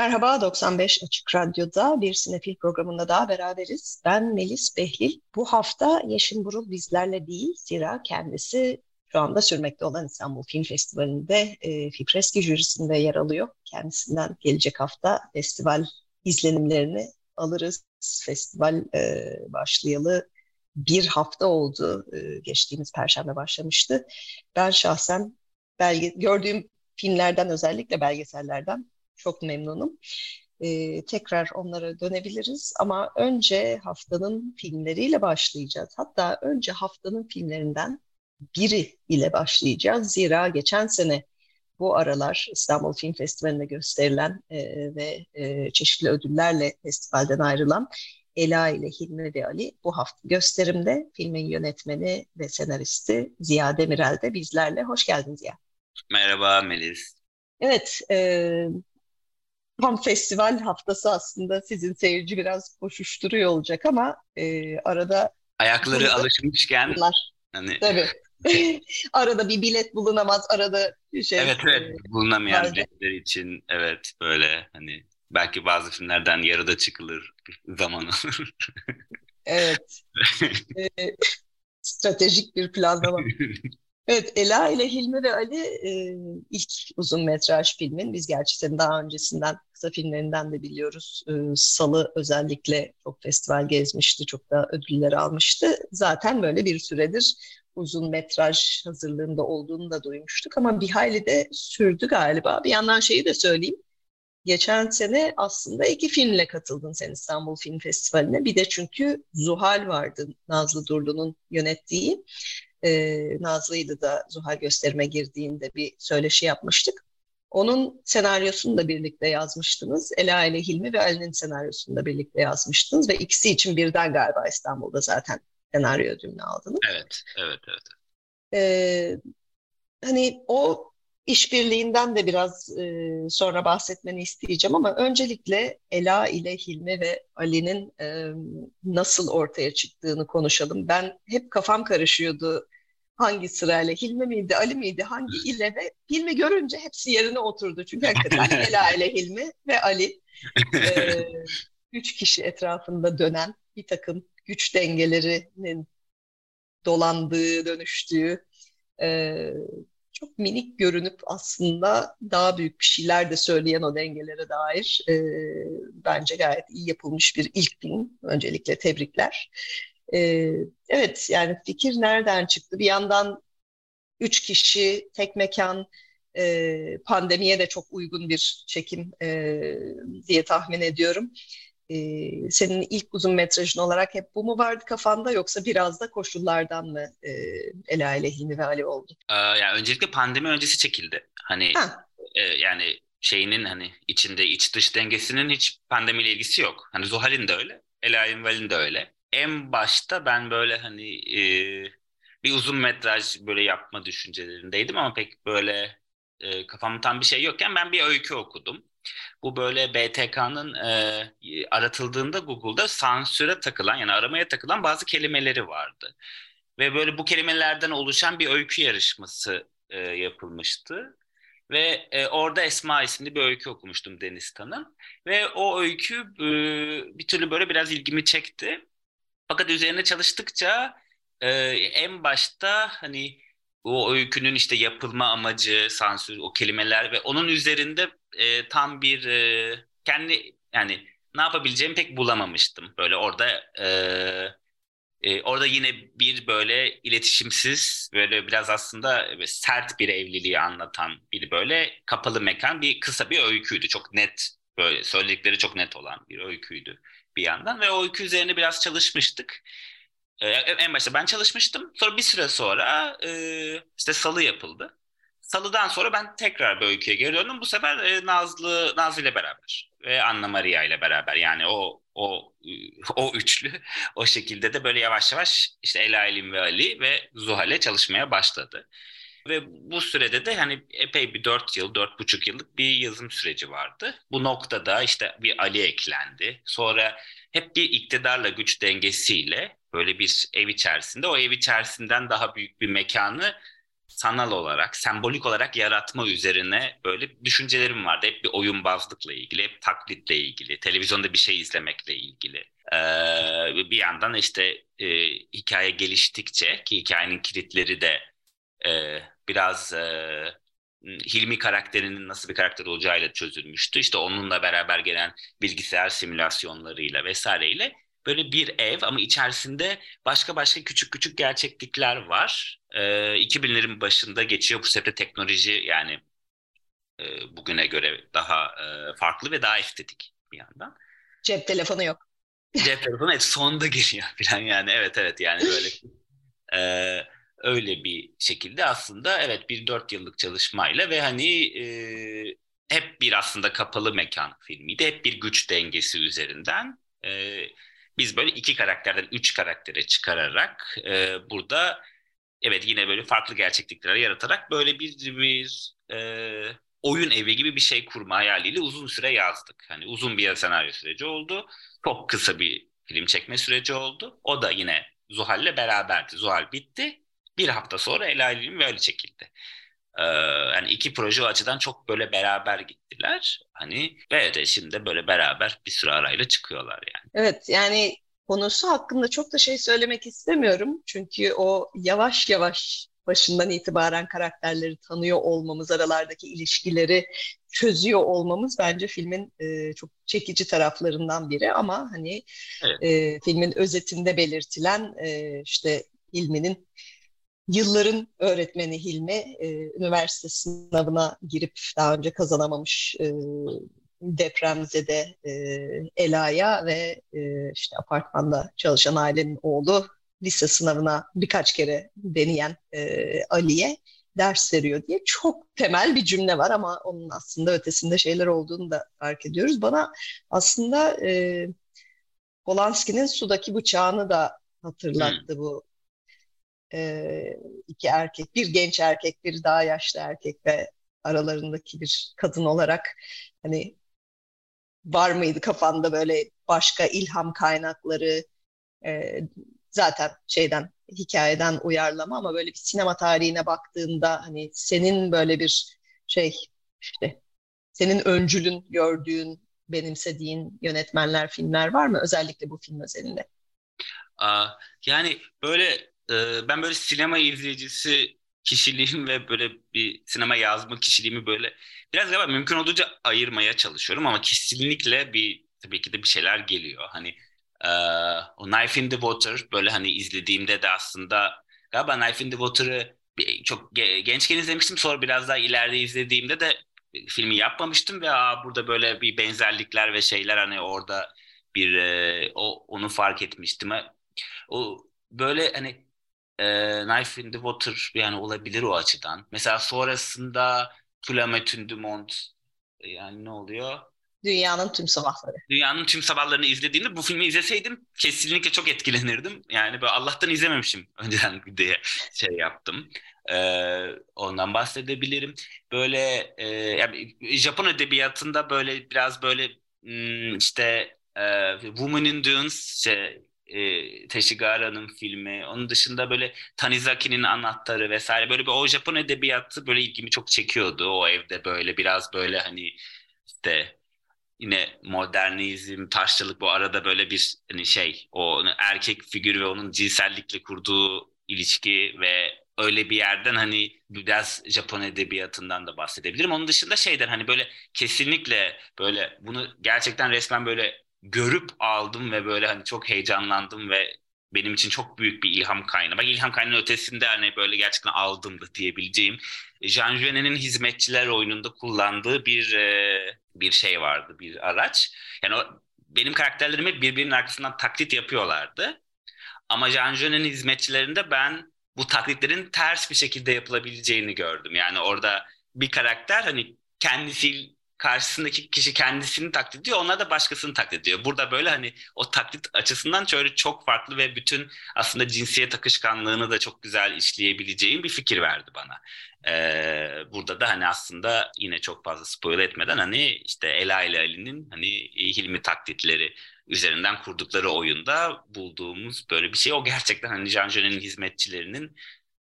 Merhaba, 95 Açık Radyo'da bir sinefil programında daha beraberiz. Ben Melis Behlil. Bu hafta Yeşim Burul bizlerle değil, zira kendisi şu anda sürmekte olan İstanbul Film Festivali'nde e, Fipreski jürisinde yer alıyor. Kendisinden gelecek hafta festival izlenimlerini alırız. Festival e, başlayalı bir hafta oldu. E, geçtiğimiz Perşembe başlamıştı. Ben şahsen belge gördüğüm filmlerden özellikle belgesellerden çok memnunum. Ee, tekrar onlara dönebiliriz ama önce haftanın filmleriyle başlayacağız. Hatta önce haftanın filmlerinden biri ile başlayacağız. Zira geçen sene bu aralar İstanbul Film Festivali'nde gösterilen e, ve e, çeşitli ödüllerle festivalden ayrılan Ela ile Hilmi ve Ali bu hafta gösterimde filmin yönetmeni ve senaristi Ziya Demirel de bizlerle. Hoş geldin Ziya. Merhaba Melis. Evet, e, tam festival haftası aslında sizin seyirci biraz koşuşturuyor olacak ama e, arada ayakları burada, alışmışken bunlar, hani tabii arada bir bilet bulunamaz arada şey evet evet e, bulunamayan vardı. biletler için evet böyle hani belki bazı filmlerden yarıda çıkılır zaman olur. evet. e, stratejik bir planlama. Evet, Ela ile Hilmi ve Ali e, ilk uzun metraj filmin. Biz gerçi senin daha öncesinden kısa filmlerinden de biliyoruz. E, Salı özellikle çok festival gezmişti, çok da ödüller almıştı. Zaten böyle bir süredir uzun metraj hazırlığında olduğunu da duymuştuk ama bir hayli de sürdü galiba. Bir yandan şeyi de söyleyeyim. Geçen sene aslında iki filmle katıldın sen İstanbul Film Festivali'ne. Bir de çünkü Zuhal vardı Nazlı Durlu'nun yönettiği e, Nazlı'ydı da Zuhal gösterime girdiğinde bir söyleşi yapmıştık. Onun senaryosunu da birlikte yazmıştınız. Ela ile Hilmi ve Ali'nin senaryosunu da birlikte yazmıştınız ve ikisi için birden galiba İstanbul'da zaten senaryo ödülünü aldınız. Evet, evet, evet. Ee, hani o işbirliğinden de biraz e, sonra bahsetmeni isteyeceğim ama öncelikle Ela ile Hilmi ve Ali'nin e, nasıl ortaya çıktığını konuşalım. Ben hep kafam karışıyordu hangi sırayla Hilmi miydi Ali miydi hangi ile ve Hilmi görünce hepsi yerine oturdu. Çünkü hakikaten Ela ile Hilmi ve Ali e, üç kişi etrafında dönen bir takım güç dengelerinin dolandığı, dönüştüğü e, çok minik görünüp aslında daha büyük bir şeyler de söyleyen o dengelere dair e, bence gayet iyi yapılmış bir ilk film. Öncelikle tebrikler. E, evet yani fikir nereden çıktı? Bir yandan üç kişi, tek mekan, e, pandemiye de çok uygun bir çekim e, diye tahmin ediyorum. Ee, senin ilk uzun metrajın olarak hep bu mu vardı kafanda yoksa biraz da koşullardan mı e, Ela ile Hilmi ve Ali oldu? Ee, yani öncelikle pandemi öncesi çekildi. Hani e, yani şeyinin hani içinde iç dış dengesinin hiç pandemiyle ilgisi yok. Hani Zuhal'in de öyle, Ela Ali'nin de öyle. En başta ben böyle hani e, bir uzun metraj böyle yapma düşüncelerindeydim ama pek böyle e, kafamda tam bir şey yokken ben bir öykü okudum. Bu böyle BTK'nın e, aratıldığında Google'da sansüre takılan yani aramaya takılan bazı kelimeleri vardı. Ve böyle bu kelimelerden oluşan bir öykü yarışması e, yapılmıştı. Ve e, orada Esma isimli bir öykü okumuştum Deniz Tan'ın. Ve o öykü e, bir türlü böyle biraz ilgimi çekti. Fakat üzerine çalıştıkça e, en başta hani o öykünün işte yapılma amacı, sansür, o kelimeler ve onun üzerinde e, tam bir e, kendi yani ne yapabileceğimi pek bulamamıştım. Böyle orada e, e, orada yine bir böyle iletişimsiz böyle biraz aslında sert bir evliliği anlatan bir böyle kapalı mekan bir kısa bir öyküydü. Çok net böyle söyledikleri çok net olan bir öyküydü bir yandan ve o öykü üzerine biraz çalışmıştık. Ee, en başta ben çalışmıştım. Sonra bir süre sonra e, işte salı yapıldı. Salıdan sonra ben tekrar bir öyküye geri döndüm. Bu sefer e, Nazlı Nazlı ile beraber ve Anna Maria ile beraber. Yani o o o üçlü o şekilde de böyle yavaş yavaş işte Ela Elin ve Ali ve Zuhal'e çalışmaya başladı. Ve bu sürede de hani epey bir dört yıl, dört buçuk yıllık bir yazım süreci vardı. Bu noktada işte bir Ali eklendi. Sonra hep bir iktidarla güç dengesiyle böyle bir ev içerisinde o ev içerisinden daha büyük bir mekanı sanal olarak, sembolik olarak yaratma üzerine böyle düşüncelerim vardı. Hep bir oyunbazlıkla ilgili, hep taklitle ilgili, televizyonda bir şey izlemekle ilgili. Ee, bir yandan işte e, hikaye geliştikçe ki hikayenin kilitleri de e, biraz e, Hilmi karakterinin nasıl bir karakter olacağıyla çözülmüştü. İşte onunla beraber gelen bilgisayar simülasyonlarıyla vesaireyle böyle bir ev ama içerisinde başka başka küçük küçük gerçeklikler var. E, 2000'lerin başında geçiyor bu sefer teknoloji yani e, bugüne göre daha e, farklı ve daha estetik bir yandan. Cep telefonu yok. Cep telefonu evet sonda geliyor falan yani evet evet yani böyle e, öyle bir şekilde aslında evet bir dört yıllık çalışmayla ve hani e, hep bir aslında kapalı mekan filmiydi. Hep bir güç dengesi üzerinden e, biz böyle iki karakterden üç karaktere çıkararak e, burada evet yine böyle farklı gerçeklikler yaratarak böyle bir, bir e, oyun evi gibi bir şey kurma hayaliyle uzun süre yazdık. Hani uzun bir senaryo süreci oldu. Çok kısa bir film çekme süreci oldu. O da yine Zuhal'le beraberdi. Zuhal bitti. Bir hafta sonra Ela İlgin böyle çekildi. Ee, yani iki proje o açıdan çok böyle beraber gittiler. Hani ve de şimdi böyle beraber bir süre arayla çıkıyorlar yani. Evet yani konusu hakkında çok da şey söylemek istemiyorum. Çünkü o yavaş yavaş başından itibaren karakterleri tanıyor olmamız, aralardaki ilişkileri çözüyor olmamız bence filmin e, çok çekici taraflarından biri. Ama hani evet. e, filmin özetinde belirtilen e, işte Hilmi'nin yılların öğretmeni Hilmi e, üniversite sınavına girip daha önce kazanamamış e, depremzede e, Ela'ya ve e, işte apartmanda çalışan ailenin oğlu lise sınavına birkaç kere deneyen e, Ali'ye ders veriyor diye çok temel bir cümle var ama onun aslında ötesinde şeyler olduğunu da fark ediyoruz. Bana aslında e, Polanski'nin sudaki bıçağını da hatırlattı hmm. bu e, iki erkek, bir genç erkek, bir daha yaşlı erkek ve aralarındaki bir kadın olarak hani var mıydı kafanda böyle başka ilham kaynakları e, zaten şeyden hikayeden uyarlama ama böyle bir sinema tarihine baktığında hani senin böyle bir şey işte senin öncülün gördüğün benimsediğin yönetmenler filmler var mı özellikle bu film özelinde? Yani böyle e, ben böyle sinema izleyicisi kişiliğim ve böyle bir sinema yazma kişiliğimi böyle biraz galiba mümkün olduğunca ayırmaya çalışıyorum ama kesinlikle bir tabii ki de bir şeyler geliyor. Hani e, o Knife in the Water böyle hani izlediğimde de aslında galiba Knife in the Water'ı çok gençken izlemiştim sonra biraz daha ileride izlediğimde de filmi yapmamıştım ve aa, burada böyle bir benzerlikler ve şeyler hani orada bir e, o onu fark etmiştim. O böyle hani e, Knife in the Water yani olabilir o açıdan. Mesela sonrasında Tulametün Dumont yani ne oluyor? Dünyanın tüm sabahları. Dünyanın tüm sabahlarını izlediğimde bu filmi izleseydim kesinlikle çok etkilenirdim. Yani böyle Allah'tan izlememişim önceden diye şey yaptım. Ee, ondan bahsedebilirim. Böyle e, yani Japon edebiyatında böyle biraz böyle hmm, işte e, Woman in Dunes şey, e, Teshigara'nın filmi. Onun dışında böyle Tanizaki'nin anahtarı vesaire böyle bir o Japon edebiyatı böyle ilgimi çok çekiyordu. O evde böyle biraz böyle hani işte yine modernizm, taşçılık bu arada böyle bir hani şey o erkek figürü ve onun cinsellikle kurduğu ilişki ve öyle bir yerden hani biraz Japon edebiyatından da bahsedebilirim. Onun dışında şeyden hani böyle kesinlikle böyle bunu gerçekten resmen böyle görüp aldım ve böyle hani çok heyecanlandım ve benim için çok büyük bir ilham kaynağı. Bak ilham kaynağının ötesinde hani böyle gerçekten aldım da diyebileceğim. Jean Genet'in hizmetçiler oyununda kullandığı bir e, bir şey vardı, bir araç. Yani o, benim karakterlerimi birbirinin arkasından taklit yapıyorlardı. Ama Jean Genet'in hizmetçilerinde ben bu taklitlerin ters bir şekilde yapılabileceğini gördüm. Yani orada bir karakter hani kendisi karşısındaki kişi kendisini taklit ediyor, onlar da başkasını taklit ediyor. Burada böyle hani o taklit açısından şöyle çok farklı ve bütün aslında cinsiyet akışkanlığını da çok güzel işleyebileceğim bir fikir verdi bana. Ee, burada da hani aslında yine çok fazla spoil etmeden hani işte Ela ile Ali'nin hani Hilmi taklitleri üzerinden kurdukları oyunda bulduğumuz böyle bir şey. O gerçekten hani Jean Genet'in hizmetçilerinin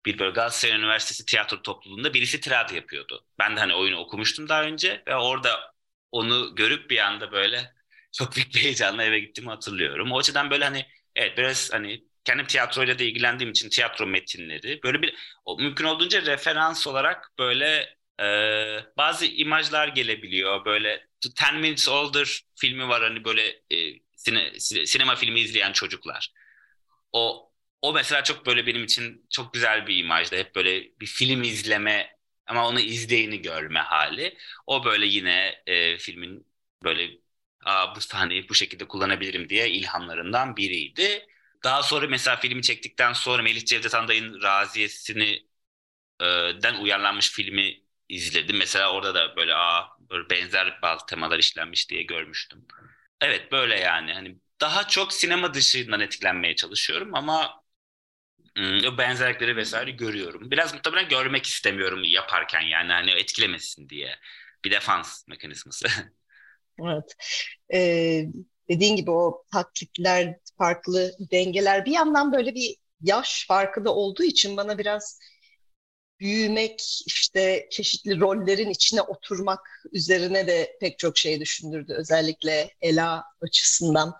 bir böyle Galatasaray Üniversitesi tiyatro topluluğunda birisi tirad yapıyordu. Ben de hani oyunu okumuştum daha önce ve orada onu görüp bir anda böyle çok büyük bir heyecanla eve gittiğimi hatırlıyorum. O açıdan böyle hani evet biraz hani kendim tiyatroyla da ilgilendiğim için tiyatro metinleri böyle bir mümkün olduğunca referans olarak böyle e, bazı imajlar gelebiliyor. Böyle Ten Minutes Older filmi var hani böyle e, sine, sinema filmi izleyen çocuklar. O o mesela çok böyle benim için çok güzel bir imajdı. Hep böyle bir film izleme ama onu izleyeni görme hali. O böyle yine e, filmin böyle Aa, bu sahneyi bu şekilde kullanabilirim diye ilhamlarından biriydi. Daha sonra mesela filmi çektikten sonra Melih Cevdet Anday'ın Raziyesini e, den uyarlanmış filmi izledim. Mesela orada da böyle aa böyle benzer bazı temalar işlenmiş diye görmüştüm. Evet böyle yani hani daha çok sinema dışından etkilenmeye çalışıyorum ama benzerlikleri vesaire görüyorum. Biraz muhtemelen görmek istemiyorum yaparken yani hani etkilemesin diye. Bir defans mekanizması. evet. Ee, dediğin gibi o taklitler, farklı dengeler bir yandan böyle bir yaş farkı da olduğu için bana biraz büyümek, işte çeşitli rollerin içine oturmak üzerine de pek çok şey düşündürdü. Özellikle Ela açısından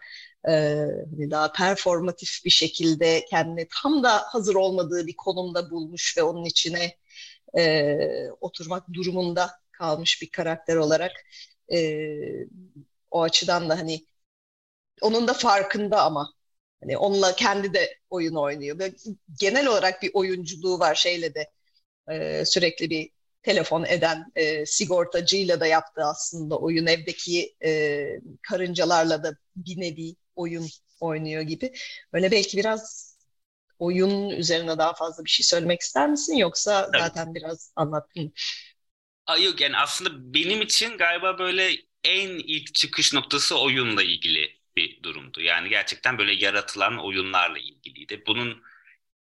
hani daha performatif bir şekilde kendini tam da hazır olmadığı bir konumda bulmuş ve onun içine e, oturmak durumunda kalmış bir karakter olarak e, o açıdan da hani onun da farkında ama hani onunla kendi de oyun oynuyor. Böyle genel olarak bir oyunculuğu var şeyle de e, sürekli bir telefon eden e, sigortacıyla da yaptı aslında oyun evdeki e, karıncalarla da bir nevi oyun oynuyor gibi. Böyle belki biraz oyun üzerine daha fazla bir şey söylemek ister misin yoksa Tabii. zaten biraz anlattın. Aa, yok yani aslında benim için galiba böyle en ilk çıkış noktası oyunla ilgili bir durumdu. Yani gerçekten böyle yaratılan oyunlarla ilgiliydi. Bunun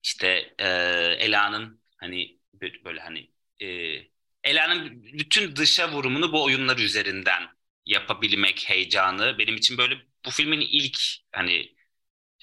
işte e, Ela'nın hani böyle hani e, Ela'nın bütün dışa vurumunu bu oyunlar üzerinden yapabilmek heyecanı benim için böyle bu filmin ilk hani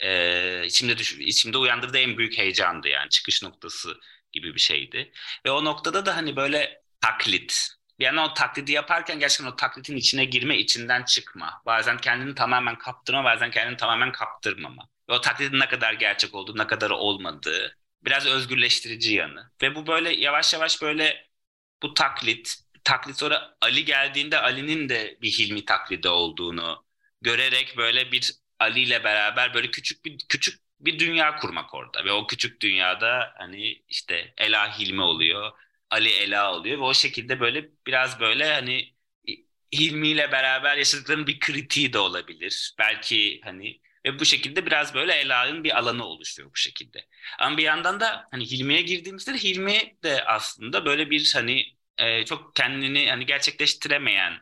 e, içimde düş, içimde uyandırdığı en büyük heyecandı yani çıkış noktası gibi bir şeydi. Ve o noktada da hani böyle taklit bir yandan o taklidi yaparken gerçekten o taklitin içine girme, içinden çıkma. Bazen kendini tamamen kaptırma, bazen kendini tamamen kaptırmama. Ve o taklidin ne kadar gerçek olduğu, ne kadar olmadığı biraz özgürleştirici yanı. Ve bu böyle yavaş yavaş böyle bu taklit, taklit sonra Ali geldiğinde Ali'nin de bir Hilmi taklidi olduğunu görerek böyle bir Ali ile beraber böyle küçük bir küçük bir dünya kurmak orada ve o küçük dünyada hani işte Ela Hilmi oluyor, Ali Ela oluyor ve o şekilde böyle biraz böyle hani Hilmi ile beraber yaşadıklarının bir kritiği de olabilir. Belki hani ve bu şekilde biraz böyle Ela'nın bir alanı oluşuyor bu şekilde. Ama bir yandan da hani Hilmi'ye girdiğimizde de Hilmi de aslında böyle bir hani e, çok kendini hani gerçekleştiremeyen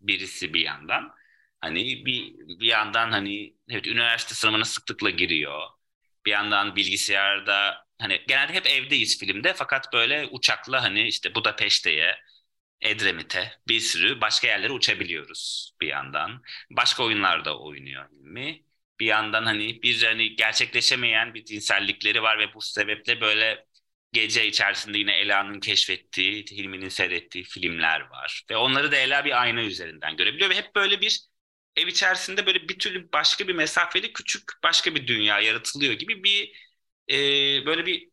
birisi bir yandan. Hani bir bir yandan hani evet üniversite sınavına sıklıkla giriyor. Bir yandan bilgisayarda hani genelde hep evdeyiz filmde fakat böyle uçakla hani işte Budapeşte'ye Edremit'e bir sürü başka yerlere uçabiliyoruz bir yandan. Başka oyunlarda oynuyor mi? bir yandan hani bir hani gerçekleşemeyen bir cinsellikleri var ve bu sebeple böyle gece içerisinde yine Ela'nın keşfettiği, Hilmi'nin seyrettiği filmler var. Ve onları da Ela bir ayna üzerinden görebiliyor ve hep böyle bir ev içerisinde böyle bir türlü başka bir mesafeli küçük başka bir dünya yaratılıyor gibi bir e, böyle bir,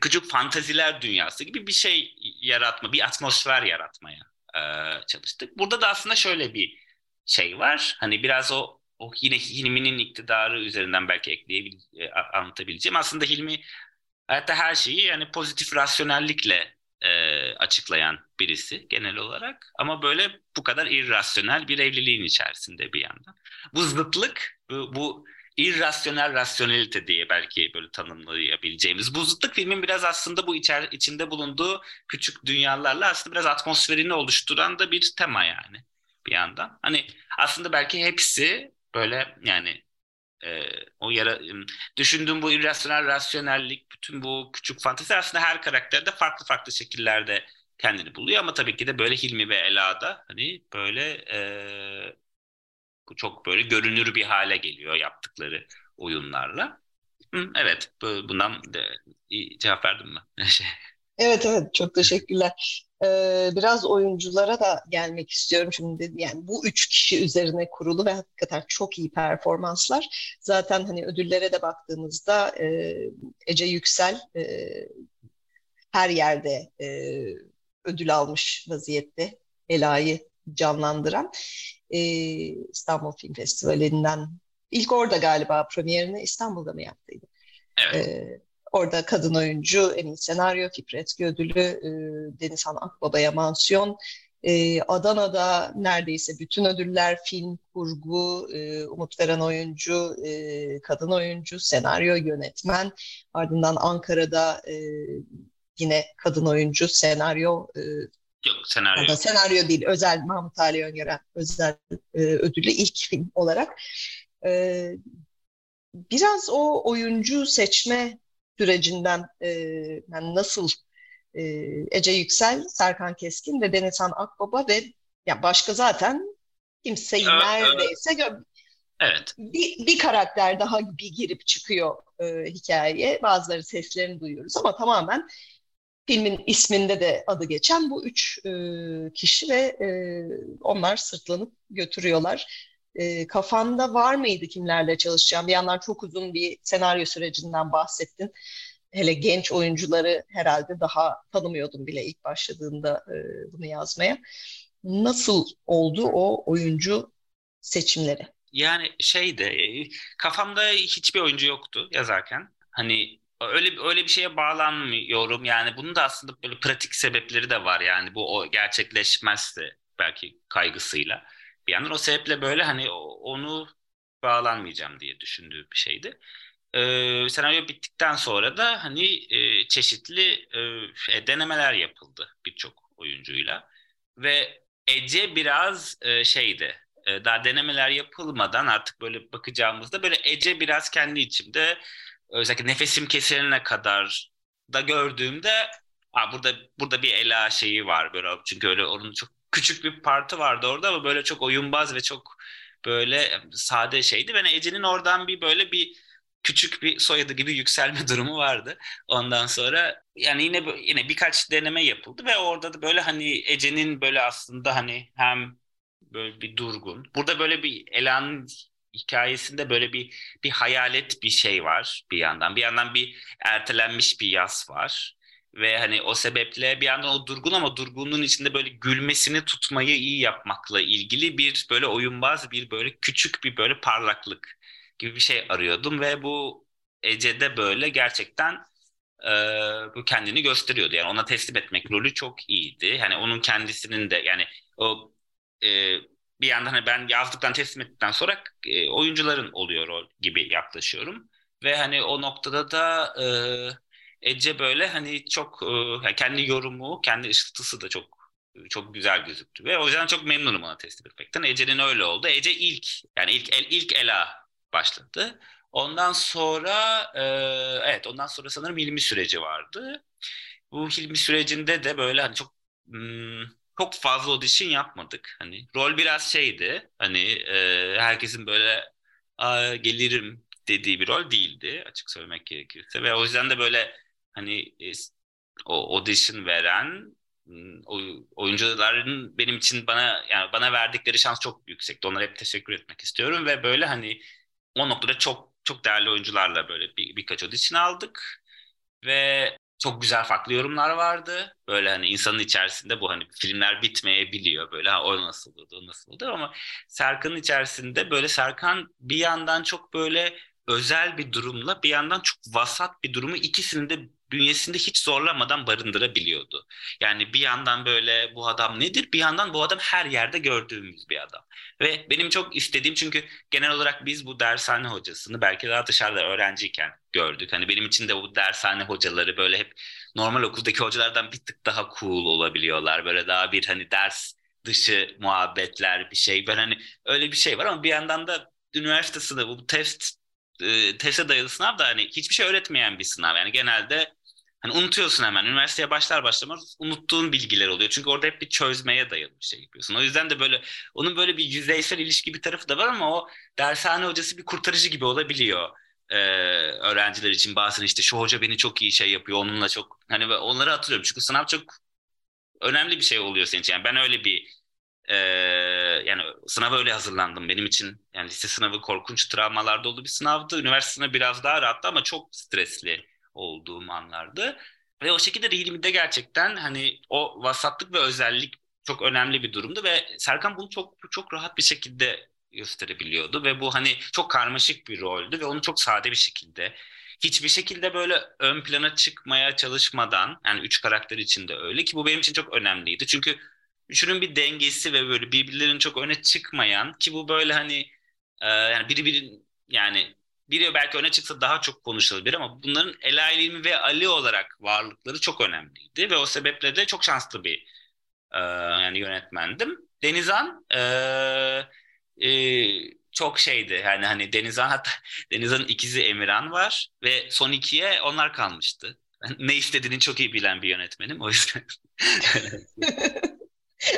küçük fantaziler dünyası gibi bir şey yaratma, bir atmosfer yaratmaya e, çalıştık. Burada da aslında şöyle bir şey var. Hani biraz o o yine Hilmi'nin iktidarı üzerinden belki ekleyebil e, anlatabileceğim. Aslında Hilmi hayatta her şeyi yani pozitif rasyonellikle e, açıklayan birisi genel olarak. Ama böyle bu kadar irrasyonel bir evliliğin içerisinde bir yandan. Bu zıtlık, bu, bu irrasyonel rasyonelite diye belki böyle tanımlayabileceğimiz. Bu zıtlık filmin biraz aslında bu içer, içinde bulunduğu küçük dünyalarla aslında biraz atmosferini oluşturan da bir tema yani bir yandan. Hani aslında belki hepsi böyle yani yara düşündüğüm bu irrasyonel rasyonellik bütün bu küçük fantezi aslında her karakterde farklı farklı şekillerde kendini buluyor ama tabii ki de böyle Hilmi ve Ela'da hani böyle e, çok böyle görünür bir hale geliyor yaptıkları oyunlarla. Hı, evet bundan de, cevap verdim mi? Evet evet çok teşekkürler. Ee, biraz oyunculara da gelmek istiyorum şimdi yani bu üç kişi üzerine kurulu ve hakikaten çok iyi performanslar. Zaten hani ödüllere de baktığımızda e, Ece Yüksel e, her yerde e, ödül almış vaziyette Ela'yı canlandıran e, İstanbul Film Festivali'nden ilk orada galiba premierini İstanbul'da mı yaptıydı? Evet. E, orada kadın oyuncu, en iyi senaryo, Fikret ödülü, e, Denizhan Akbaba'ya mansiyon. E, Adana'da neredeyse bütün ödüller, film, kurgu, e, Umut Veren oyuncu, e, kadın oyuncu, senaryo, yönetmen. Ardından Ankara'da e, yine kadın oyuncu, senaryo, e, Yok senaryo. Ama senaryo değil, özel Mahmut Ali Öngören özel e, ödülü ilk film olarak. E, biraz o oyuncu seçme sürecinden e, yani nasıl e, Ece Yüksel, Serkan Keskin ve Denizhan Akbaba ve ya başka zaten kimseyi evet, neredeyse evet. Evet. Bir, bir karakter daha bir girip çıkıyor e, hikayeye. Bazıları seslerini duyuyoruz ama tamamen filmin isminde de adı geçen bu üç e, kişi ve e, onlar sırtlanıp götürüyorlar. E, kafanda var mıydı kimlerle çalışacağım? Bir yandan çok uzun bir senaryo sürecinden bahsettin. Hele genç oyuncuları herhalde daha tanımıyordum bile ilk başladığında e, bunu yazmaya. Nasıl oldu o oyuncu seçimleri? Yani şeyde kafamda hiçbir oyuncu yoktu yazarken. Hani öyle öyle bir şeye bağlanmıyorum. Yani bunun da aslında böyle pratik sebepleri de var. Yani bu o gerçekleşmezse belki kaygısıyla. Bir yandan o sebeple böyle hani onu bağlanmayacağım diye düşündüğüm bir şeydi. Ee, senaryo bittikten sonra da hani e, çeşitli e, e denemeler yapıldı birçok oyuncuyla ve Ece biraz e, şeydi e, daha denemeler yapılmadan artık böyle bakacağımızda böyle Ece biraz kendi içimde özellikle nefesim kesilene kadar da gördüğümde Aa, burada burada bir Ela şeyi var böyle çünkü öyle onun çok küçük bir parti vardı orada ama böyle çok oyunbaz ve çok böyle sade şeydi. Ben Ece'nin oradan bir böyle bir küçük bir soyadı gibi yükselme durumu vardı. Ondan sonra yani yine yine birkaç deneme yapıldı ve orada da böyle hani Ece'nin böyle aslında hani hem böyle bir durgun. Burada böyle bir Ela'nın hikayesinde böyle bir bir hayalet bir şey var bir yandan. Bir yandan bir ertelenmiş bir yaz var. Ve hani o sebeple bir yandan o durgun ama durgunluğun içinde böyle gülmesini tutmayı iyi yapmakla ilgili bir böyle oyunbaz bir böyle küçük bir böyle parlaklık gibi bir şey arıyordum ve bu Ece'de böyle gerçekten e, bu kendini gösteriyordu. Yani ona teslim etmek rolü çok iyiydi. Hani onun kendisinin de yani o e, bir yandan hani ben yazdıktan teslim ettikten sonra e, oyuncuların oluyor rol gibi yaklaşıyorum. Ve hani o noktada da e, Ece böyle hani çok e, kendi yorumu, kendi ışıltısı da çok çok güzel gözüktü. Ve o yüzden çok memnunum ona teslim etmekten. Ece'nin öyle oldu. Ece ilk yani ilk el, ilk Ela başladı. Ondan sonra e, evet ondan sonra sanırım Hilmi süreci vardı. Bu Hilmi sürecinde de böyle hani çok hmm, çok fazla audition yapmadık. Hani rol biraz şeydi. Hani e, herkesin böyle gelirim dediği bir rol değildi açık söylemek gerekirse ve o yüzden de böyle hani o audition veren oyuncuların benim için bana yani bana verdikleri şans çok yüksekti. Onlara hep teşekkür etmek istiyorum ve böyle hani o noktada çok çok değerli oyuncularla böyle bir, birkaç audition aldık ve çok güzel farklı yorumlar vardı. Böyle hani insanın içerisinde bu hani filmler bitmeyebiliyor. Böyle ha o nasıl oldu, o nasıl oldu ama Serkan'ın içerisinde böyle Serkan bir yandan çok böyle özel bir durumla bir yandan çok vasat bir durumu ikisini de bünyesinde hiç zorlamadan barındırabiliyordu. Yani bir yandan böyle bu adam nedir? Bir yandan bu adam her yerde gördüğümüz bir adam. Ve benim çok istediğim çünkü genel olarak biz bu dershane hocasını belki daha dışarıda öğrenciyken gördük. Hani benim için de bu dershane hocaları böyle hep normal okuldaki hocalardan bir tık daha cool olabiliyorlar. Böyle daha bir hani ders dışı muhabbetler bir şey. Ben hani öyle bir şey var ama bir yandan da üniversite sınavı bu test teste dayalı sınav da hani hiçbir şey öğretmeyen bir sınav. Yani genelde hani unutuyorsun hemen. Üniversiteye başlar başlamaz unuttuğun bilgiler oluyor. Çünkü orada hep bir çözmeye dayalı bir şey yapıyorsun. O yüzden de böyle onun böyle bir yüzeysel ilişki bir tarafı da var ama o dershane hocası bir kurtarıcı gibi olabiliyor. Ee, öğrenciler için bazen işte şu hoca beni çok iyi şey yapıyor onunla çok hani onları hatırlıyorum çünkü sınav çok önemli bir şey oluyor senin için. Yani ben öyle bir e, yani sınava öyle hazırlandım. Benim için yani lise sınavı korkunç travmalar dolu bir sınavdı. Üniversite sınavı biraz daha rahattı ama çok stresli olduğum anlardı. Ve o şekilde Hilmi'de gerçekten hani o vasatlık ve özellik çok önemli bir durumdu ve Serkan bunu çok çok rahat bir şekilde gösterebiliyordu ve bu hani çok karmaşık bir roldü ve onu çok sade bir şekilde hiçbir şekilde böyle ön plana çıkmaya çalışmadan yani üç karakter için de öyle ki bu benim için çok önemliydi. Çünkü üçünün bir dengesi ve böyle birbirlerinin çok öne çıkmayan ki bu böyle hani e, yani biri yani biri belki öne çıksa daha çok konuşulabilir ama bunların Ela İlmi ve Ali olarak varlıkları çok önemliydi ve o sebeple de çok şanslı bir e, yani yönetmendim. Denizhan e, e, çok şeydi yani hani Denizhan hatta Denizhan'ın ikizi Emirhan var ve son ikiye onlar kalmıştı. ne istediğini çok iyi bilen bir yönetmenim o yüzden.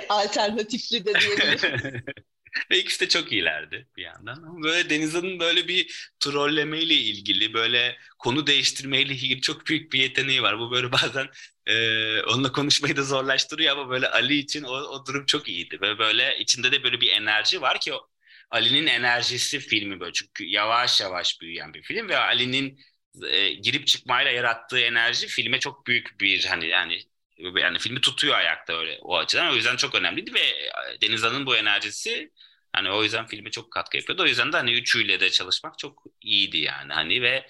Alternatifli de diyebilirim. Ve ikisi de çok iyilerdi bir yandan. Ama böyle Denizhan'ın böyle bir trollemeyle ilgili, böyle konu değiştirmeyle ilgili çok büyük bir yeteneği var. Bu böyle bazen e, onunla konuşmayı da zorlaştırıyor ama böyle Ali için o, o durum çok iyiydi. Ve böyle içinde de böyle bir enerji var ki Ali'nin enerjisi filmi böyle çünkü yavaş yavaş büyüyen bir film ve Ali'nin e, girip çıkmayla yarattığı enerji filme çok büyük bir hani yani yani filmi tutuyor ayakta öyle o açıdan. O yüzden çok önemliydi ve e, Denizhan'ın bu enerjisi hani o yüzden filme çok katkı yapıyordu. O yüzden de hani üçüyle de çalışmak çok iyiydi yani hani ve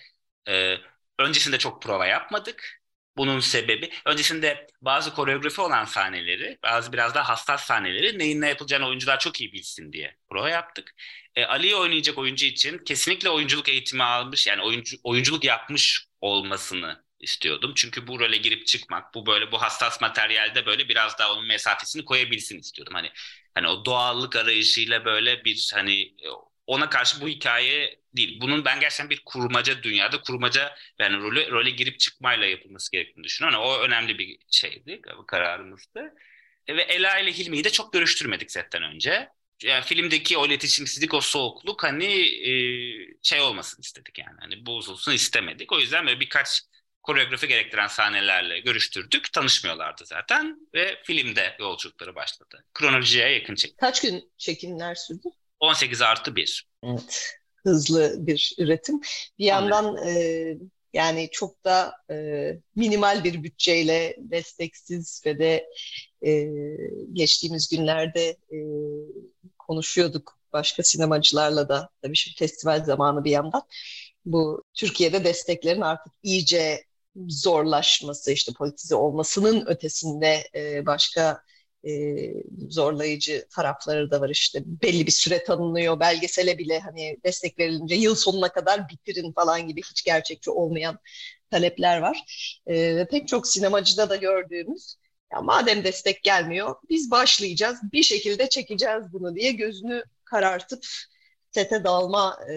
e, öncesinde çok prova yapmadık. Bunun sebebi öncesinde bazı koreografi olan sahneleri, bazı biraz daha hassas sahneleri neyin ne yapılacağını oyuncular çok iyi bilsin diye prova yaptık. E, Ali'yi oynayacak oyuncu için kesinlikle oyunculuk eğitimi almış yani oyuncu, oyunculuk yapmış olmasını istiyordum. Çünkü bu role girip çıkmak, bu böyle bu hassas materyalde böyle biraz daha onun mesafesini koyabilsin istiyordum. Hani hani o doğallık arayışıyla böyle bir hani ona karşı bu hikaye değil. Bunun ben gerçekten bir kurmaca dünyada kurmaca yani role, role girip çıkmayla yapılması gerektiğini düşünüyorum. Yani o önemli bir şeydi, kararımızdı. E, ve Ela ile Hilmi'yi de çok görüştürmedik zaten önce. Yani filmdeki o iletişimsizlik, o soğukluk hani e, şey olmasın istedik yani. Hani bozulsun istemedik. O yüzden böyle birkaç koreografi gerektiren sahnelerle görüştürdük. Tanışmıyorlardı zaten ve filmde yolculukları başladı. Kronolojiye yakın çekim. Kaç gün çekimler sürdü? 18 artı 1. Evet. Hızlı bir üretim. Bir yandan e, yani çok da e, minimal bir bütçeyle desteksiz ve de e, geçtiğimiz günlerde e, konuşuyorduk başka sinemacılarla da tabii şimdi festival zamanı bir yandan bu Türkiye'de desteklerin artık iyice zorlaşması işte politize olmasının ötesinde e, başka e, zorlayıcı tarafları da var. İşte belli bir süre tanınıyor. Belgesele bile hani destek verilince yıl sonuna kadar bitirin falan gibi hiç gerçekçi olmayan talepler var. E, ve pek çok sinemacıda da gördüğümüz ya madem destek gelmiyor biz başlayacağız bir şekilde çekeceğiz bunu diye gözünü karartıp sete dalma e,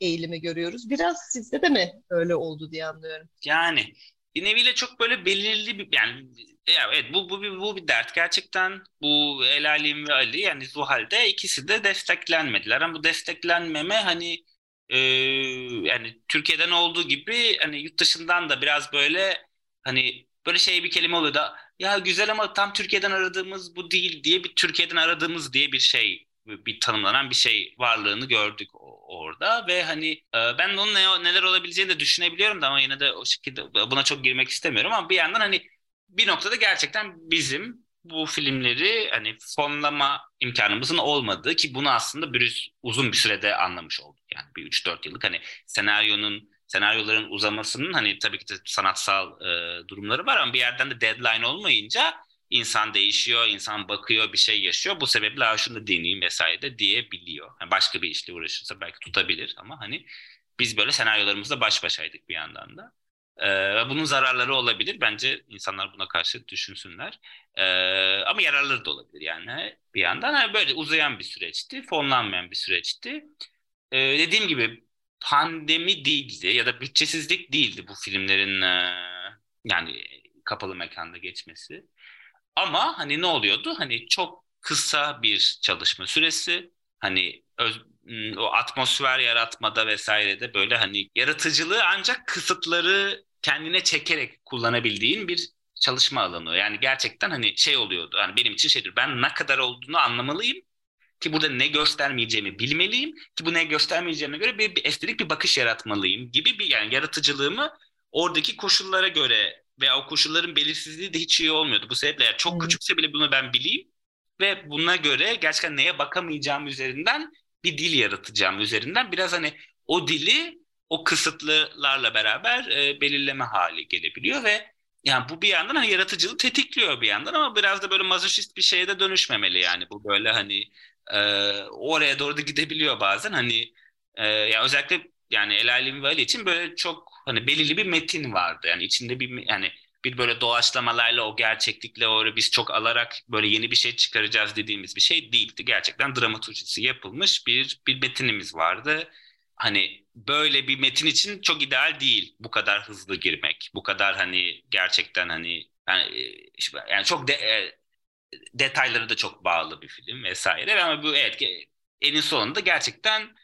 eğilimi görüyoruz. Biraz sizde de mi öyle oldu diye anlıyorum. Yani bir neviyle çok böyle belirli bir yani evet bu bu bir bu bir dert gerçekten bu El Alim ve Ali yani Zuhal'de ikisi de desteklenmediler ama bu desteklenmeme hani e, yani Türkiye'den olduğu gibi hani yurt dışından da biraz böyle hani böyle şey bir kelime oluyor da ya güzel ama tam Türkiye'den aradığımız bu değil diye bir Türkiye'den aradığımız diye bir şey bir tanımlanan bir şey varlığını gördük orada ve hani e, ben onun ne, neler olabileceğini de düşünebiliyorum da ama yine de o şekilde buna çok girmek istemiyorum ama bir yandan hani bir noktada gerçekten bizim bu filmleri hani fonlama imkanımızın olmadığı ki bunu aslında bir uzun bir sürede anlamış olduk. Yani bir 3-4 yıllık hani senaryonun senaryoların uzamasının hani tabii ki de sanatsal e, durumları var ama bir yerden de deadline olmayınca insan değişiyor, insan bakıyor, bir şey yaşıyor. Bu sebeple şunu da deneyeyim vesaire de diyebiliyor. Yani başka bir işle uğraşırsa belki tutabilir ama hani biz böyle senaryolarımızla baş başaydık bir yandan da. Ee, bunun zararları olabilir. Bence insanlar buna karşı düşünsünler. Ee, ama yararları da olabilir yani bir yandan. Yani böyle uzayan bir süreçti, fonlanmayan bir süreçti. Ee, dediğim gibi pandemi değildi ya da bütçesizlik değildi bu filmlerin yani kapalı mekanda geçmesi. Ama hani ne oluyordu? Hani çok kısa bir çalışma süresi. Hani öz, o atmosfer yaratmada vesairede böyle hani yaratıcılığı ancak kısıtları kendine çekerek kullanabildiğin bir çalışma alanı. Yani gerçekten hani şey oluyordu. Hani benim için şeydir. Ben ne kadar olduğunu anlamalıyım ki burada ne göstermeyeceğimi bilmeliyim ki bu ne göstermeyeceğime göre bir, bir estetik bir bakış yaratmalıyım gibi bir yani yaratıcılığımı oradaki koşullara göre veya o koşulların belirsizliği de hiç iyi olmuyordu. Bu sebeple yani çok hmm. küçükse bile bunu ben bileyim ve buna göre gerçekten neye bakamayacağım üzerinden bir dil yaratacağım üzerinden biraz hani o dili o kısıtlılarla beraber e, belirleme hali gelebiliyor ve yani bu bir yandan hani yaratıcılığı tetikliyor bir yandan ama biraz da böyle mazoşist bir şeye de dönüşmemeli yani bu böyle hani e, oraya doğru da gidebiliyor bazen hani e, yani özellikle yani El Alem ve için böyle çok hani belirli bir metin vardı yani içinde bir yani bir böyle doğaçlamalarla o gerçeklikle o biz çok alarak böyle yeni bir şey çıkaracağız dediğimiz bir şey değildi. Gerçekten dramaturjisi yapılmış bir bir metinimiz vardı. Hani böyle bir metin için çok ideal değil bu kadar hızlı girmek. Bu kadar hani gerçekten hani yani, e, yani çok de, e, detayları da çok bağlı bir film vesaire ama bu evet enin sonunda gerçekten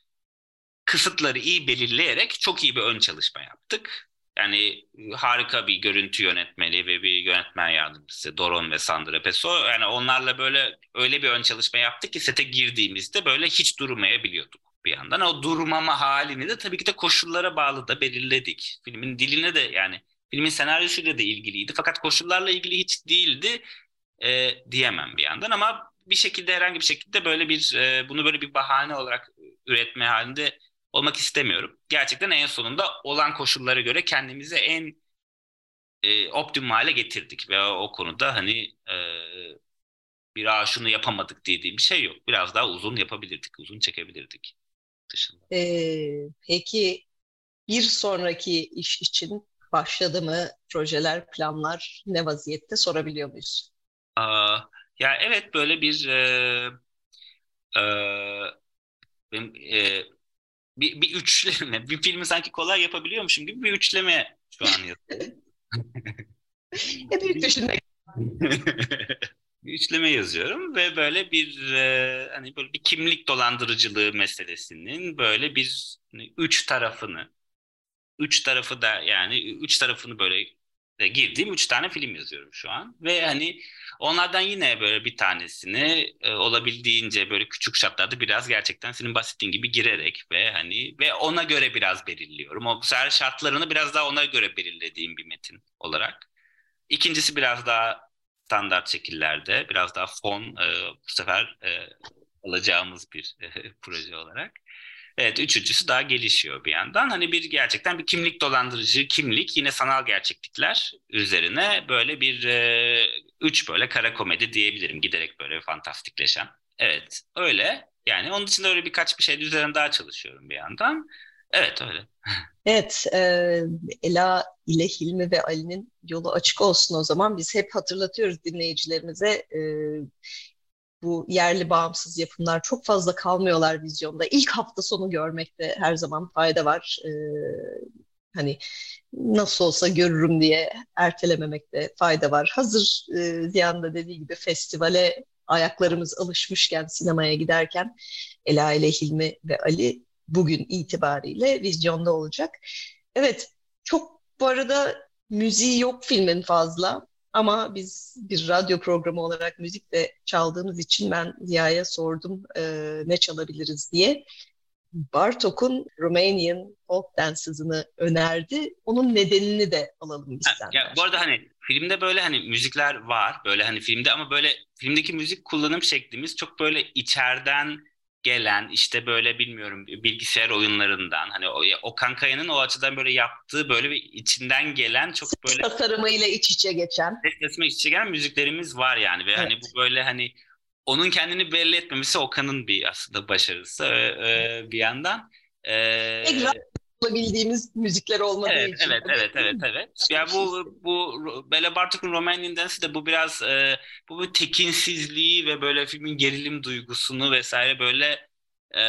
kısıtları iyi belirleyerek çok iyi bir ön çalışma yaptık. Yani harika bir görüntü yönetmeni ve bir yönetmen yardımcısı Doron ve Sandra Peso. Yani onlarla böyle öyle bir ön çalışma yaptık ki sete girdiğimizde böyle hiç durmayabiliyorduk bir yandan. O durmama halini de tabii ki de koşullara bağlı da belirledik. Filmin diline de yani filmin senaryosuyla da ilgiliydi. Fakat koşullarla ilgili hiç değildi e, diyemem bir yandan ama bir şekilde herhangi bir şekilde böyle bir e, bunu böyle bir bahane olarak üretme halinde olmak istemiyorum. Gerçekten en sonunda olan koşullara göre kendimizi en e, optimum hale getirdik ve o, konuda hani e, bir Aa, şunu yapamadık dediğim bir şey yok. Biraz daha uzun yapabilirdik, uzun çekebilirdik dışında. Ee, peki bir sonraki iş için başladı mı projeler, planlar ne vaziyette sorabiliyor muyuz? Aa, ya evet böyle bir e, e, benim, e, bir, bir üçleme, bir filmi sanki kolay yapabiliyormuşum gibi bir üçleme şu an yapıyorum. e büyük düşünmek. bir üçleme yazıyorum ve böyle bir e, hani böyle bir kimlik dolandırıcılığı meselesinin böyle bir hani üç tarafını üç tarafı da yani üç tarafını böyle girdiğim üç tane film yazıyorum şu an ve hani onlardan yine böyle bir tanesini e, olabildiğince böyle küçük şartlarda biraz gerçekten senin bahsettiğin gibi girerek ve hani ve ona göre biraz belirliyorum. O bu sefer şartlarını biraz daha ona göre belirlediğim bir metin olarak. İkincisi biraz daha standart şekillerde biraz daha fon e, bu sefer e, alacağımız bir e, proje olarak. Evet üçüncüsü daha gelişiyor bir yandan. Hani bir gerçekten bir kimlik dolandırıcı kimlik yine sanal gerçeklikler üzerine böyle bir e, üç böyle kara komedi diyebilirim giderek böyle fantastikleşen. Evet öyle yani onun dışında öyle birkaç bir şey üzerine daha çalışıyorum bir yandan. Evet öyle. Evet, e, Ela ile Hilmi ve Ali'nin yolu açık olsun o zaman. Biz hep hatırlatıyoruz dinleyicilerimize. E, bu yerli bağımsız yapımlar çok fazla kalmıyorlar vizyonda. İlk hafta sonu görmekte her zaman fayda var. E, hani nasıl olsa görürüm diye ertelememekte fayda var. Hazır e, Ziyan da dediği gibi festivale ayaklarımız alışmışken sinemaya giderken Ela ile Hilmi ve Ali bugün itibariyle vizyonda olacak. Evet, çok bu arada müziği yok filmin fazla ama biz bir radyo programı olarak müzik de çaldığımız için ben Ziya'ya sordum e, ne çalabiliriz diye. Bartok'un Romanian Folk Dance'ını önerdi. Onun nedenini de alalım biz senden. Ya, bu arada hani filmde böyle hani müzikler var böyle hani filmde ama böyle filmdeki müzik kullanım şeklimiz çok böyle içeriden gelen işte böyle bilmiyorum bilgisayar oyunlarından hani o, Okan Kaya'nın o açıdan böyle yaptığı böyle bir içinden gelen çok böyle tasarımıyla iç içe geçen tasarımıyla iç içe gelen müziklerimiz var yani ve evet. hani bu böyle hani onun kendini belli etmemesi Okan'ın bir aslında başarısı e, bir yandan. E, bulabildiğimiz müzikler olmadığı evet, için. Evet, evet, evet, evet. Ya bu bu Bela Bartok'un Romanian Dance'i de bu biraz e, bu bir tekinsizliği ve böyle filmin gerilim duygusunu vesaire böyle e,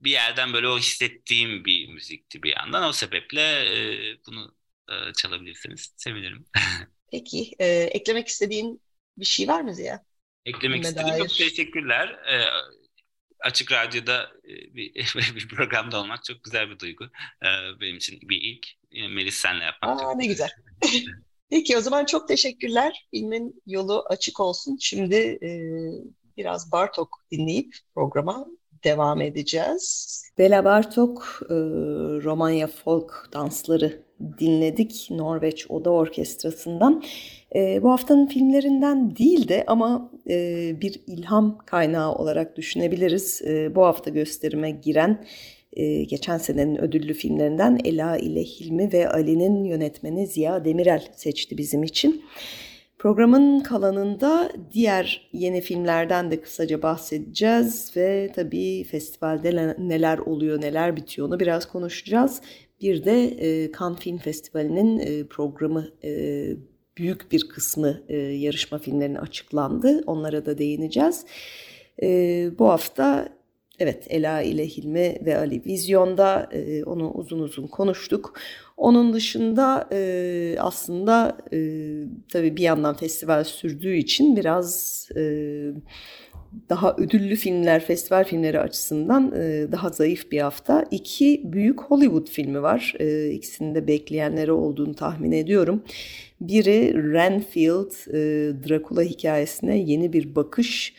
bir yerden böyle o hissettiğim bir müzikti bir yandan. O sebeple e, bunu e, çalabilirsiniz. Sevinirim. Peki, e, eklemek istediğin bir şey var mı Ziya? Eklemek istediğim çok teşekkürler. E, Açık Radyo'da e, bir, bir programda olmak çok güzel bir duygu. E, benim için bir ilk. Melis senle yapmak Aa, Ne güzel. Peki o zaman çok teşekkürler. Filmin yolu açık olsun. Şimdi e, biraz Bartok dinleyip programa devam edeceğiz. Bela Bartok, e, Romanya folk dansları dinledik Norveç Oda Orkestrası'ndan. E, bu haftanın filmlerinden değil de ama e, bir ilham kaynağı olarak düşünebiliriz. E, bu hafta gösterime giren e, geçen senenin ödüllü filmlerinden Ela ile Hilmi ve Ali'nin yönetmeni Ziya Demirel seçti bizim için. Programın kalanında diğer yeni filmlerden de kısaca bahsedeceğiz ve tabii festivalde neler oluyor, neler bitiyor onu biraz konuşacağız. Bir de e, Cannes Film Festivali'nin e, programı e, büyük bir kısmı e, yarışma filmlerine açıklandı. Onlara da değineceğiz. E, bu hafta evet Ela ile Hilmi ve Ali Vizyon'da e, onu uzun uzun konuştuk. Onun dışında e, aslında e, tabii bir yandan festival sürdüğü için biraz e, daha ödüllü filmler, festival filmleri açısından e, daha zayıf bir hafta. İki büyük Hollywood filmi var. E, ikisinin de bekleyenleri olduğunu tahmin ediyorum. Biri Renfield, e, Dracula hikayesine yeni bir bakış.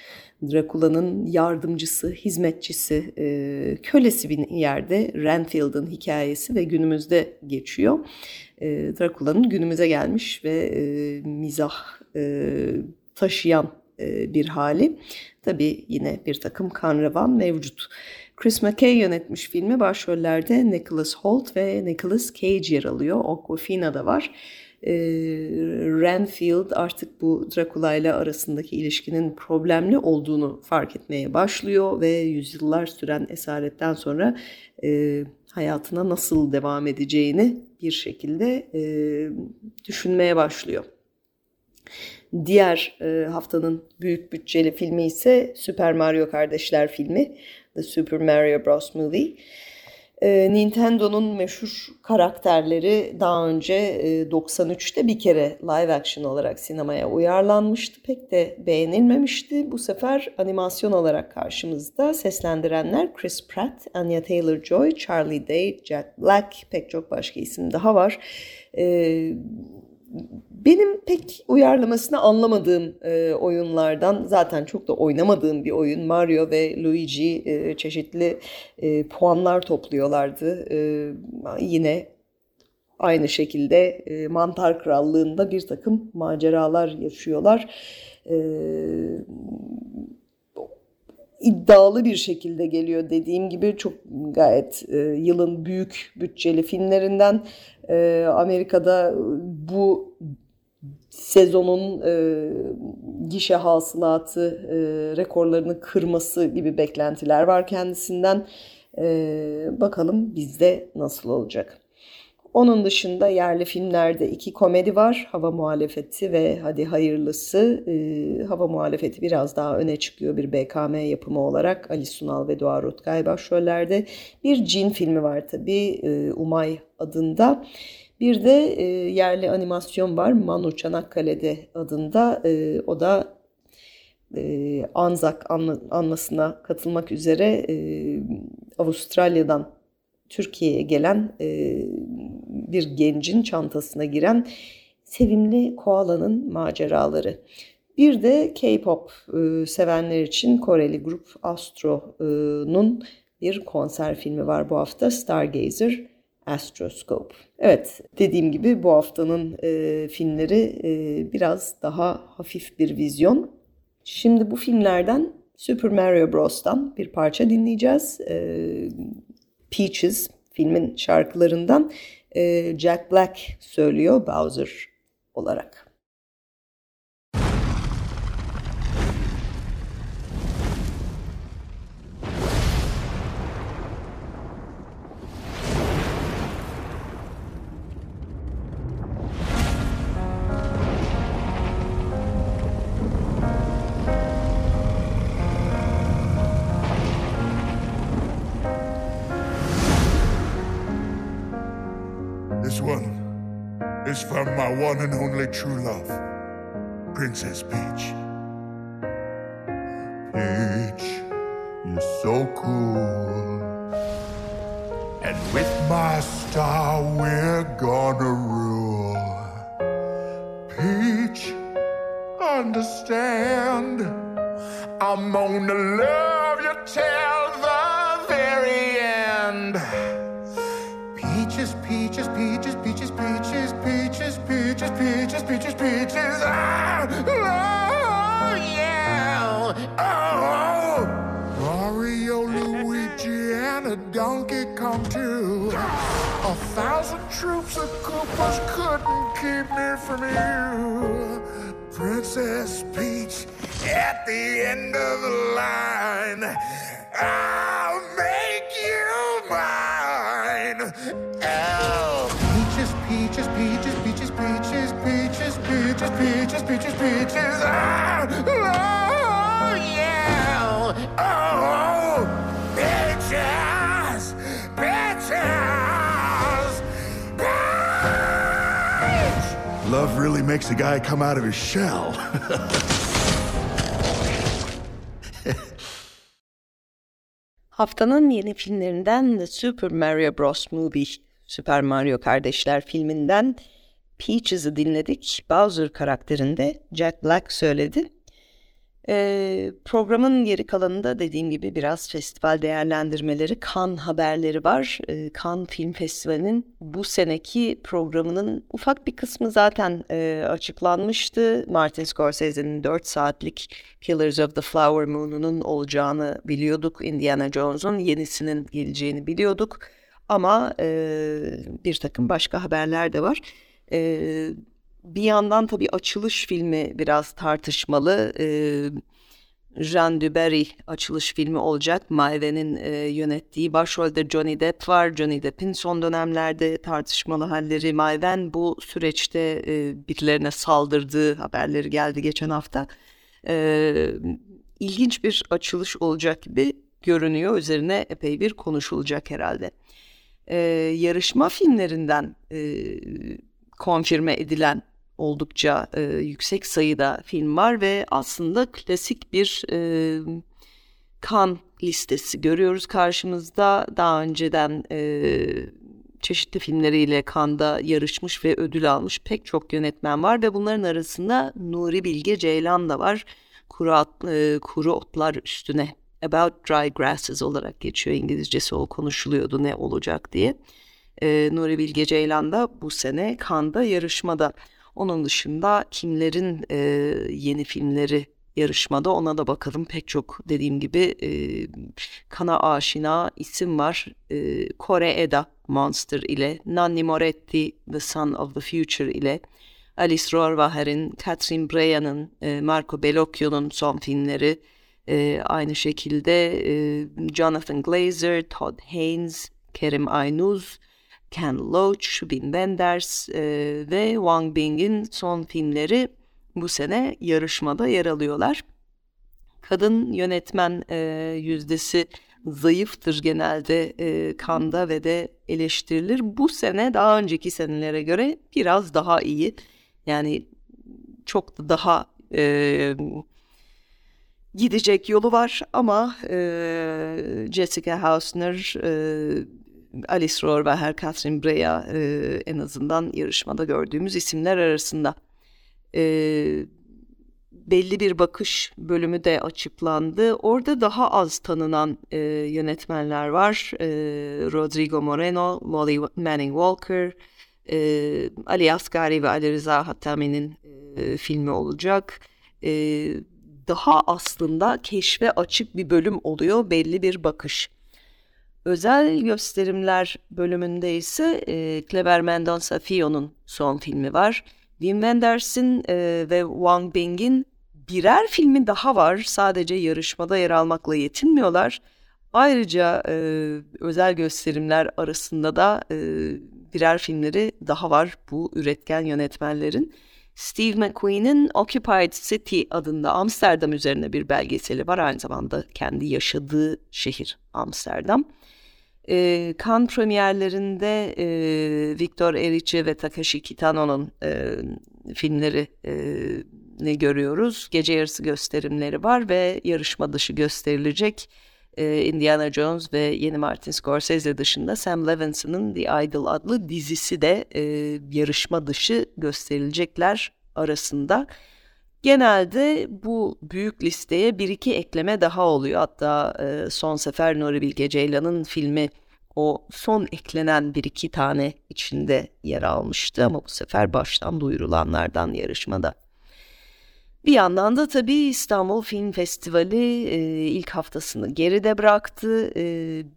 Drakula'nın yardımcısı, hizmetçisi, e, kölesi bir yerde Renfield'ın hikayesi ve günümüzde geçiyor. E, Drakula'nın günümüze gelmiş ve e, mizah e, taşıyan bir hali. Tabii yine bir takım kan revan mevcut. Chris McKay yönetmiş filmi başrollerde Nicholas Holt ve Nicholas Cage yer alıyor. Aquafina da var. E, Renfield artık bu Dracula ile arasındaki ilişkinin problemli olduğunu fark etmeye başlıyor ve yüzyıllar süren esaretten sonra e, hayatına nasıl devam edeceğini bir şekilde e, düşünmeye başlıyor. Diğer e, haftanın büyük bütçeli filmi ise Super Mario Kardeşler filmi, The Super Mario Bros. Movie. E, Nintendo'nun meşhur karakterleri daha önce e, 93'te bir kere live action olarak sinemaya uyarlanmıştı. Pek de beğenilmemişti. Bu sefer animasyon olarak karşımızda seslendirenler Chris Pratt, Anya Taylor-Joy, Charlie Day, Jack Black, pek çok başka isim daha var. E, benim pek uyarlamasını anlamadığım e, oyunlardan zaten çok da oynamadığım bir oyun Mario ve Luigi e, çeşitli e, puanlar topluyorlardı. E, yine aynı şekilde e, Mantar Krallığı'nda bir takım maceralar yaşıyorlar. E, iddialı bir şekilde geliyor dediğim gibi çok gayet e, yılın büyük bütçeli filmlerinden e, Amerika'da bu sezonun e, gişe hasılatı e, rekorlarını kırması gibi beklentiler var kendisinden. E, bakalım bizde nasıl olacak. Onun dışında yerli filmlerde iki komedi var. Hava Muhalefeti ve Hadi Hayırlısı. E, Hava Muhalefeti biraz daha öne çıkıyor bir BKM yapımı olarak. Ali Sunal ve Doğa Rutkay başrollerde. Bir cin filmi var tabii e, Umay adında. Bir de e, yerli animasyon var Manu Çanakkale'de adında. E, o da e, Anzak anla, anlasına katılmak üzere e, Avustralya'dan Türkiye'ye gelen e, bir gencin çantasına giren sevimli koalanın maceraları. Bir de K-pop e, sevenler için Koreli grup Astro'nun bir konser filmi var bu hafta Stargazer Astroscope. Evet dediğim gibi bu haftanın e, filmleri e, biraz daha hafif bir vizyon. Şimdi bu filmlerden Super Mario Bros'tan bir parça dinleyeceğiz. E, Peaches filmin şarkılarından Jack Black söylüyor Bowser olarak. One and only true love, Princess Peach. Peach, you're so cool. And with my star, we're gonna rule. Peach, understand, I'm gonna love you till Peaches, peaches, peaches, peaches, peaches, peaches, peaches, peaches, peaches. Ah, oh, yeah. Oh, Mario, Luigi, and a Donkey Kong too. A thousand troops of Koopas couldn't keep me from you. Princess Peach at the end of the line. I'll make Ah, oh, yeah. Oh, peaches, peaches, peach. Love really makes a guy come out of his shell. Haftanın yeni filmlerinden The Super Mario Bros. Movie, Super Mario Kardeşler filminden Peaches'ı dinledik. Bowser karakterinde Jack Black söyledi. Ee, programın geri kalanında dediğim gibi biraz festival değerlendirmeleri, kan haberleri var. Ee, Cannes Film Festivali'nin bu seneki programının ufak bir kısmı zaten e, açıklanmıştı. Martin Scorsese'nin 4 saatlik Killers of the Flower Moon'unun olacağını biliyorduk. Indiana Jones'un yenisinin geleceğini biliyorduk. Ama e, bir takım başka haberler de var. Evet bir yandan tabii açılış filmi biraz tartışmalı. Ee, Jean Dubarry açılış filmi olacak. Maeve'nin e, yönettiği. Başrolde Johnny Depp var. Johnny Depp'in son dönemlerde tartışmalı halleri. Maeven bu süreçte e, birilerine saldırdığı haberleri geldi geçen hafta. E, ilginç bir açılış olacak gibi görünüyor. Üzerine epey bir konuşulacak herhalde. E, yarışma filmlerinden e, konfirme edilen oldukça e, yüksek sayıda film var ve aslında klasik bir e, kan listesi görüyoruz karşımızda. Daha önceden e, çeşitli filmleriyle kanda yarışmış ve ödül almış pek çok yönetmen var ve bunların arasında Nuri Bilge Ceylan da var. Kuru, at, e, kuru otlar üstüne About Dry Grasses olarak geçiyor İngilizcesi o konuşuluyordu ne olacak diye. E, Nuri Bilge Ceylan da bu sene Kanda yarışmada. Onun dışında kimlerin e, yeni filmleri yarışmada ona da bakalım. Pek çok dediğim gibi e, kana aşina isim var. E, Kore Eda Monster ile, Nanni Moretti The Son of the Future ile, Alice Rohrwacher'in, Catherine Breillat'ın, e, Marco Bellocchio'nun son filmleri, e, aynı şekilde e, Jonathan Glazer, Todd Haynes, Kerim Aynuz, Ken Loach, Wim Wenders e, ve Wang Bing'in son filmleri bu sene yarışmada yer alıyorlar. Kadın yönetmen e, yüzdesi zayıftır genelde e, kanda ve de eleştirilir. Bu sene daha önceki senelere göre biraz daha iyi. Yani çok da daha e, gidecek yolu var ama e, Jessica Hausner e, Alice Rohr ve Her Catherine Breya e, en azından yarışmada gördüğümüz isimler arasında. E, belli bir bakış bölümü de açıklandı. Orada daha az tanınan e, yönetmenler var. E, Rodrigo Moreno, Molly Manning Walker, e, Ali Asgari ve Ali Rıza Hatami'nin e, filmi olacak. E, daha aslında keşfe açık bir bölüm oluyor belli bir bakış. Özel gösterimler bölümünde ise e, Clever Mendonça Fio'nun son filmi var. Wim Wenders'in e, ve Wang Bing'in birer filmi daha var. Sadece yarışmada yer almakla yetinmiyorlar. Ayrıca e, özel gösterimler arasında da e, birer filmleri daha var bu üretken yönetmenlerin. Steve McQueen'in Occupied City adında Amsterdam üzerine bir belgeseli var. Aynı zamanda kendi yaşadığı şehir Amsterdam. E, Cannes premierlerinde e, Victor Erice ve Takashi Kitano'nun e, filmleri e, ne görüyoruz. Gece yarısı gösterimleri var ve yarışma dışı gösterilecek e, Indiana Jones ve yeni Martin Scorsese dışında Sam Levinson'ın The Idol adlı dizisi de e, yarışma dışı gösterilecekler arasında. Genelde bu büyük listeye bir iki ekleme daha oluyor. Hatta e, son sefer Nuri Bilge Ceylan'ın filmi o son eklenen bir iki tane içinde yer almıştı ama bu sefer baştan duyurulanlardan yarışmada. Bir yandan da tabii İstanbul Film Festivali e, ilk haftasını geride bıraktı. E,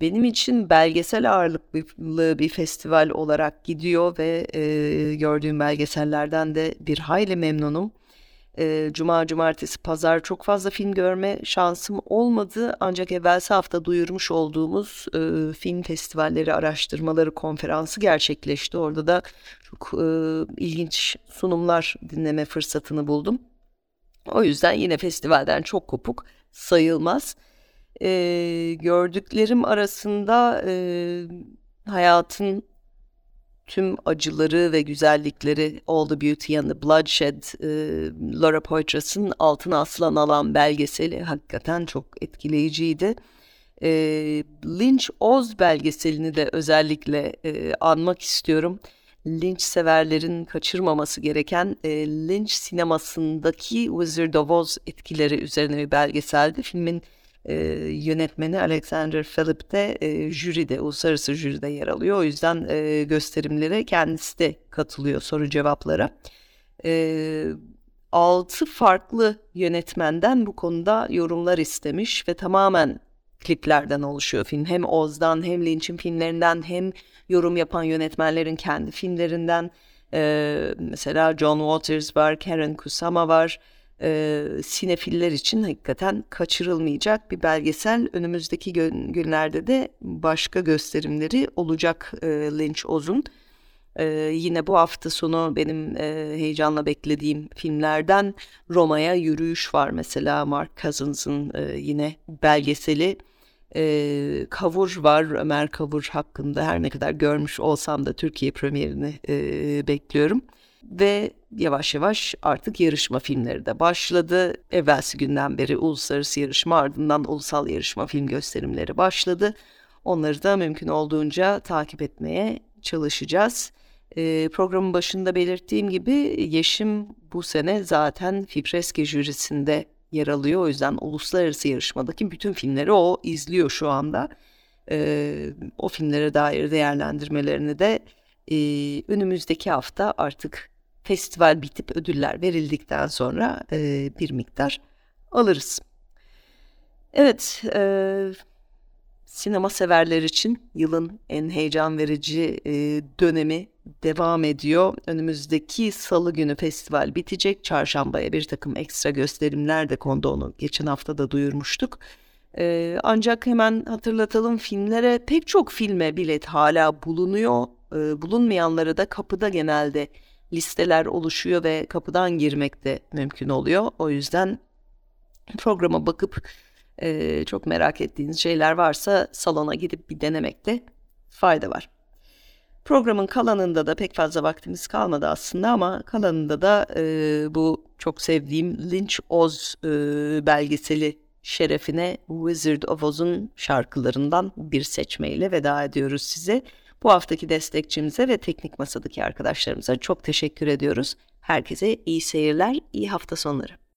benim için belgesel ağırlıklı bir festival olarak gidiyor ve e, gördüğüm belgesellerden de bir hayli memnunum. E, Cuma, cumartesi, pazar çok fazla film görme şansım olmadı. Ancak evvelsi hafta duyurmuş olduğumuz e, film festivalleri araştırmaları konferansı gerçekleşti. Orada da çok e, ilginç sunumlar dinleme fırsatını buldum. O yüzden yine festivalden çok kopuk sayılmaz. E, gördüklerim arasında e, hayatın tüm acıları ve güzellikleri All the Beauty and the Bloodshed, e, Laura Poitras'ın altına asılan alan belgeseli hakikaten çok etkileyiciydi. E, Lynch Oz belgeselini de özellikle e, anmak istiyorum. Lynch severlerin kaçırmaması gereken e, Lynch sinemasındaki Wizard of Oz etkileri üzerine bir belgeseldi. Filmin e, yönetmeni Alexander Philip de e, jüride, uluslararası jüride yer alıyor. O yüzden e, gösterimlere kendisi de katılıyor soru cevaplara. E, altı farklı yönetmenden bu konuda yorumlar istemiş ve tamamen kliplerden oluşuyor film. Hem Oz'dan hem Lynch'in filmlerinden hem yorum yapan yönetmenlerin kendi filmlerinden. E, mesela John Waters var, Karen Kusama var. E, sinefiller için hakikaten kaçırılmayacak bir belgesel. Önümüzdeki gün, günlerde de başka gösterimleri olacak e, Lynch Oz'un. Ee, yine bu hafta sonu benim e, heyecanla beklediğim filmlerden Roma'ya Yürüyüş var mesela Mark Cousins'ın e, yine belgeseli. E, Kavur var Ömer Kavur hakkında her ne kadar görmüş olsam da Türkiye premierini e, bekliyorum. Ve yavaş yavaş artık yarışma filmleri de başladı. Evvelsi günden beri uluslararası yarışma ardından ulusal yarışma film gösterimleri başladı. Onları da mümkün olduğunca takip etmeye çalışacağız. E, programın başında belirttiğim gibi Yeşim bu sene zaten Fibreski jürisinde yer alıyor. O yüzden uluslararası yarışmadaki bütün filmleri o izliyor şu anda. E, o filmlere dair değerlendirmelerini de e, önümüzdeki hafta artık festival bitip ödüller verildikten sonra e, bir miktar alırız. Evet, e, sinema severler için yılın en heyecan verici e, dönemi devam ediyor. Önümüzdeki salı günü festival bitecek. Çarşambaya bir takım ekstra gösterimler de kondu onu. Geçen hafta da duyurmuştuk. Ee, ancak hemen hatırlatalım filmlere pek çok filme bilet hala bulunuyor. Ee, bulunmayanlara da kapıda genelde listeler oluşuyor ve kapıdan girmek de mümkün oluyor. O yüzden programa bakıp e, çok merak ettiğiniz şeyler varsa salona gidip bir denemekte fayda var. Programın kalanında da pek fazla vaktimiz kalmadı aslında ama kalanında da e, bu çok sevdiğim Lynch Oz e, belgeseli şerefine Wizard of Oz'un şarkılarından bir seçmeyle veda ediyoruz size. Bu haftaki destekçimize ve teknik masadaki arkadaşlarımıza çok teşekkür ediyoruz. Herkese iyi seyirler, iyi hafta sonları.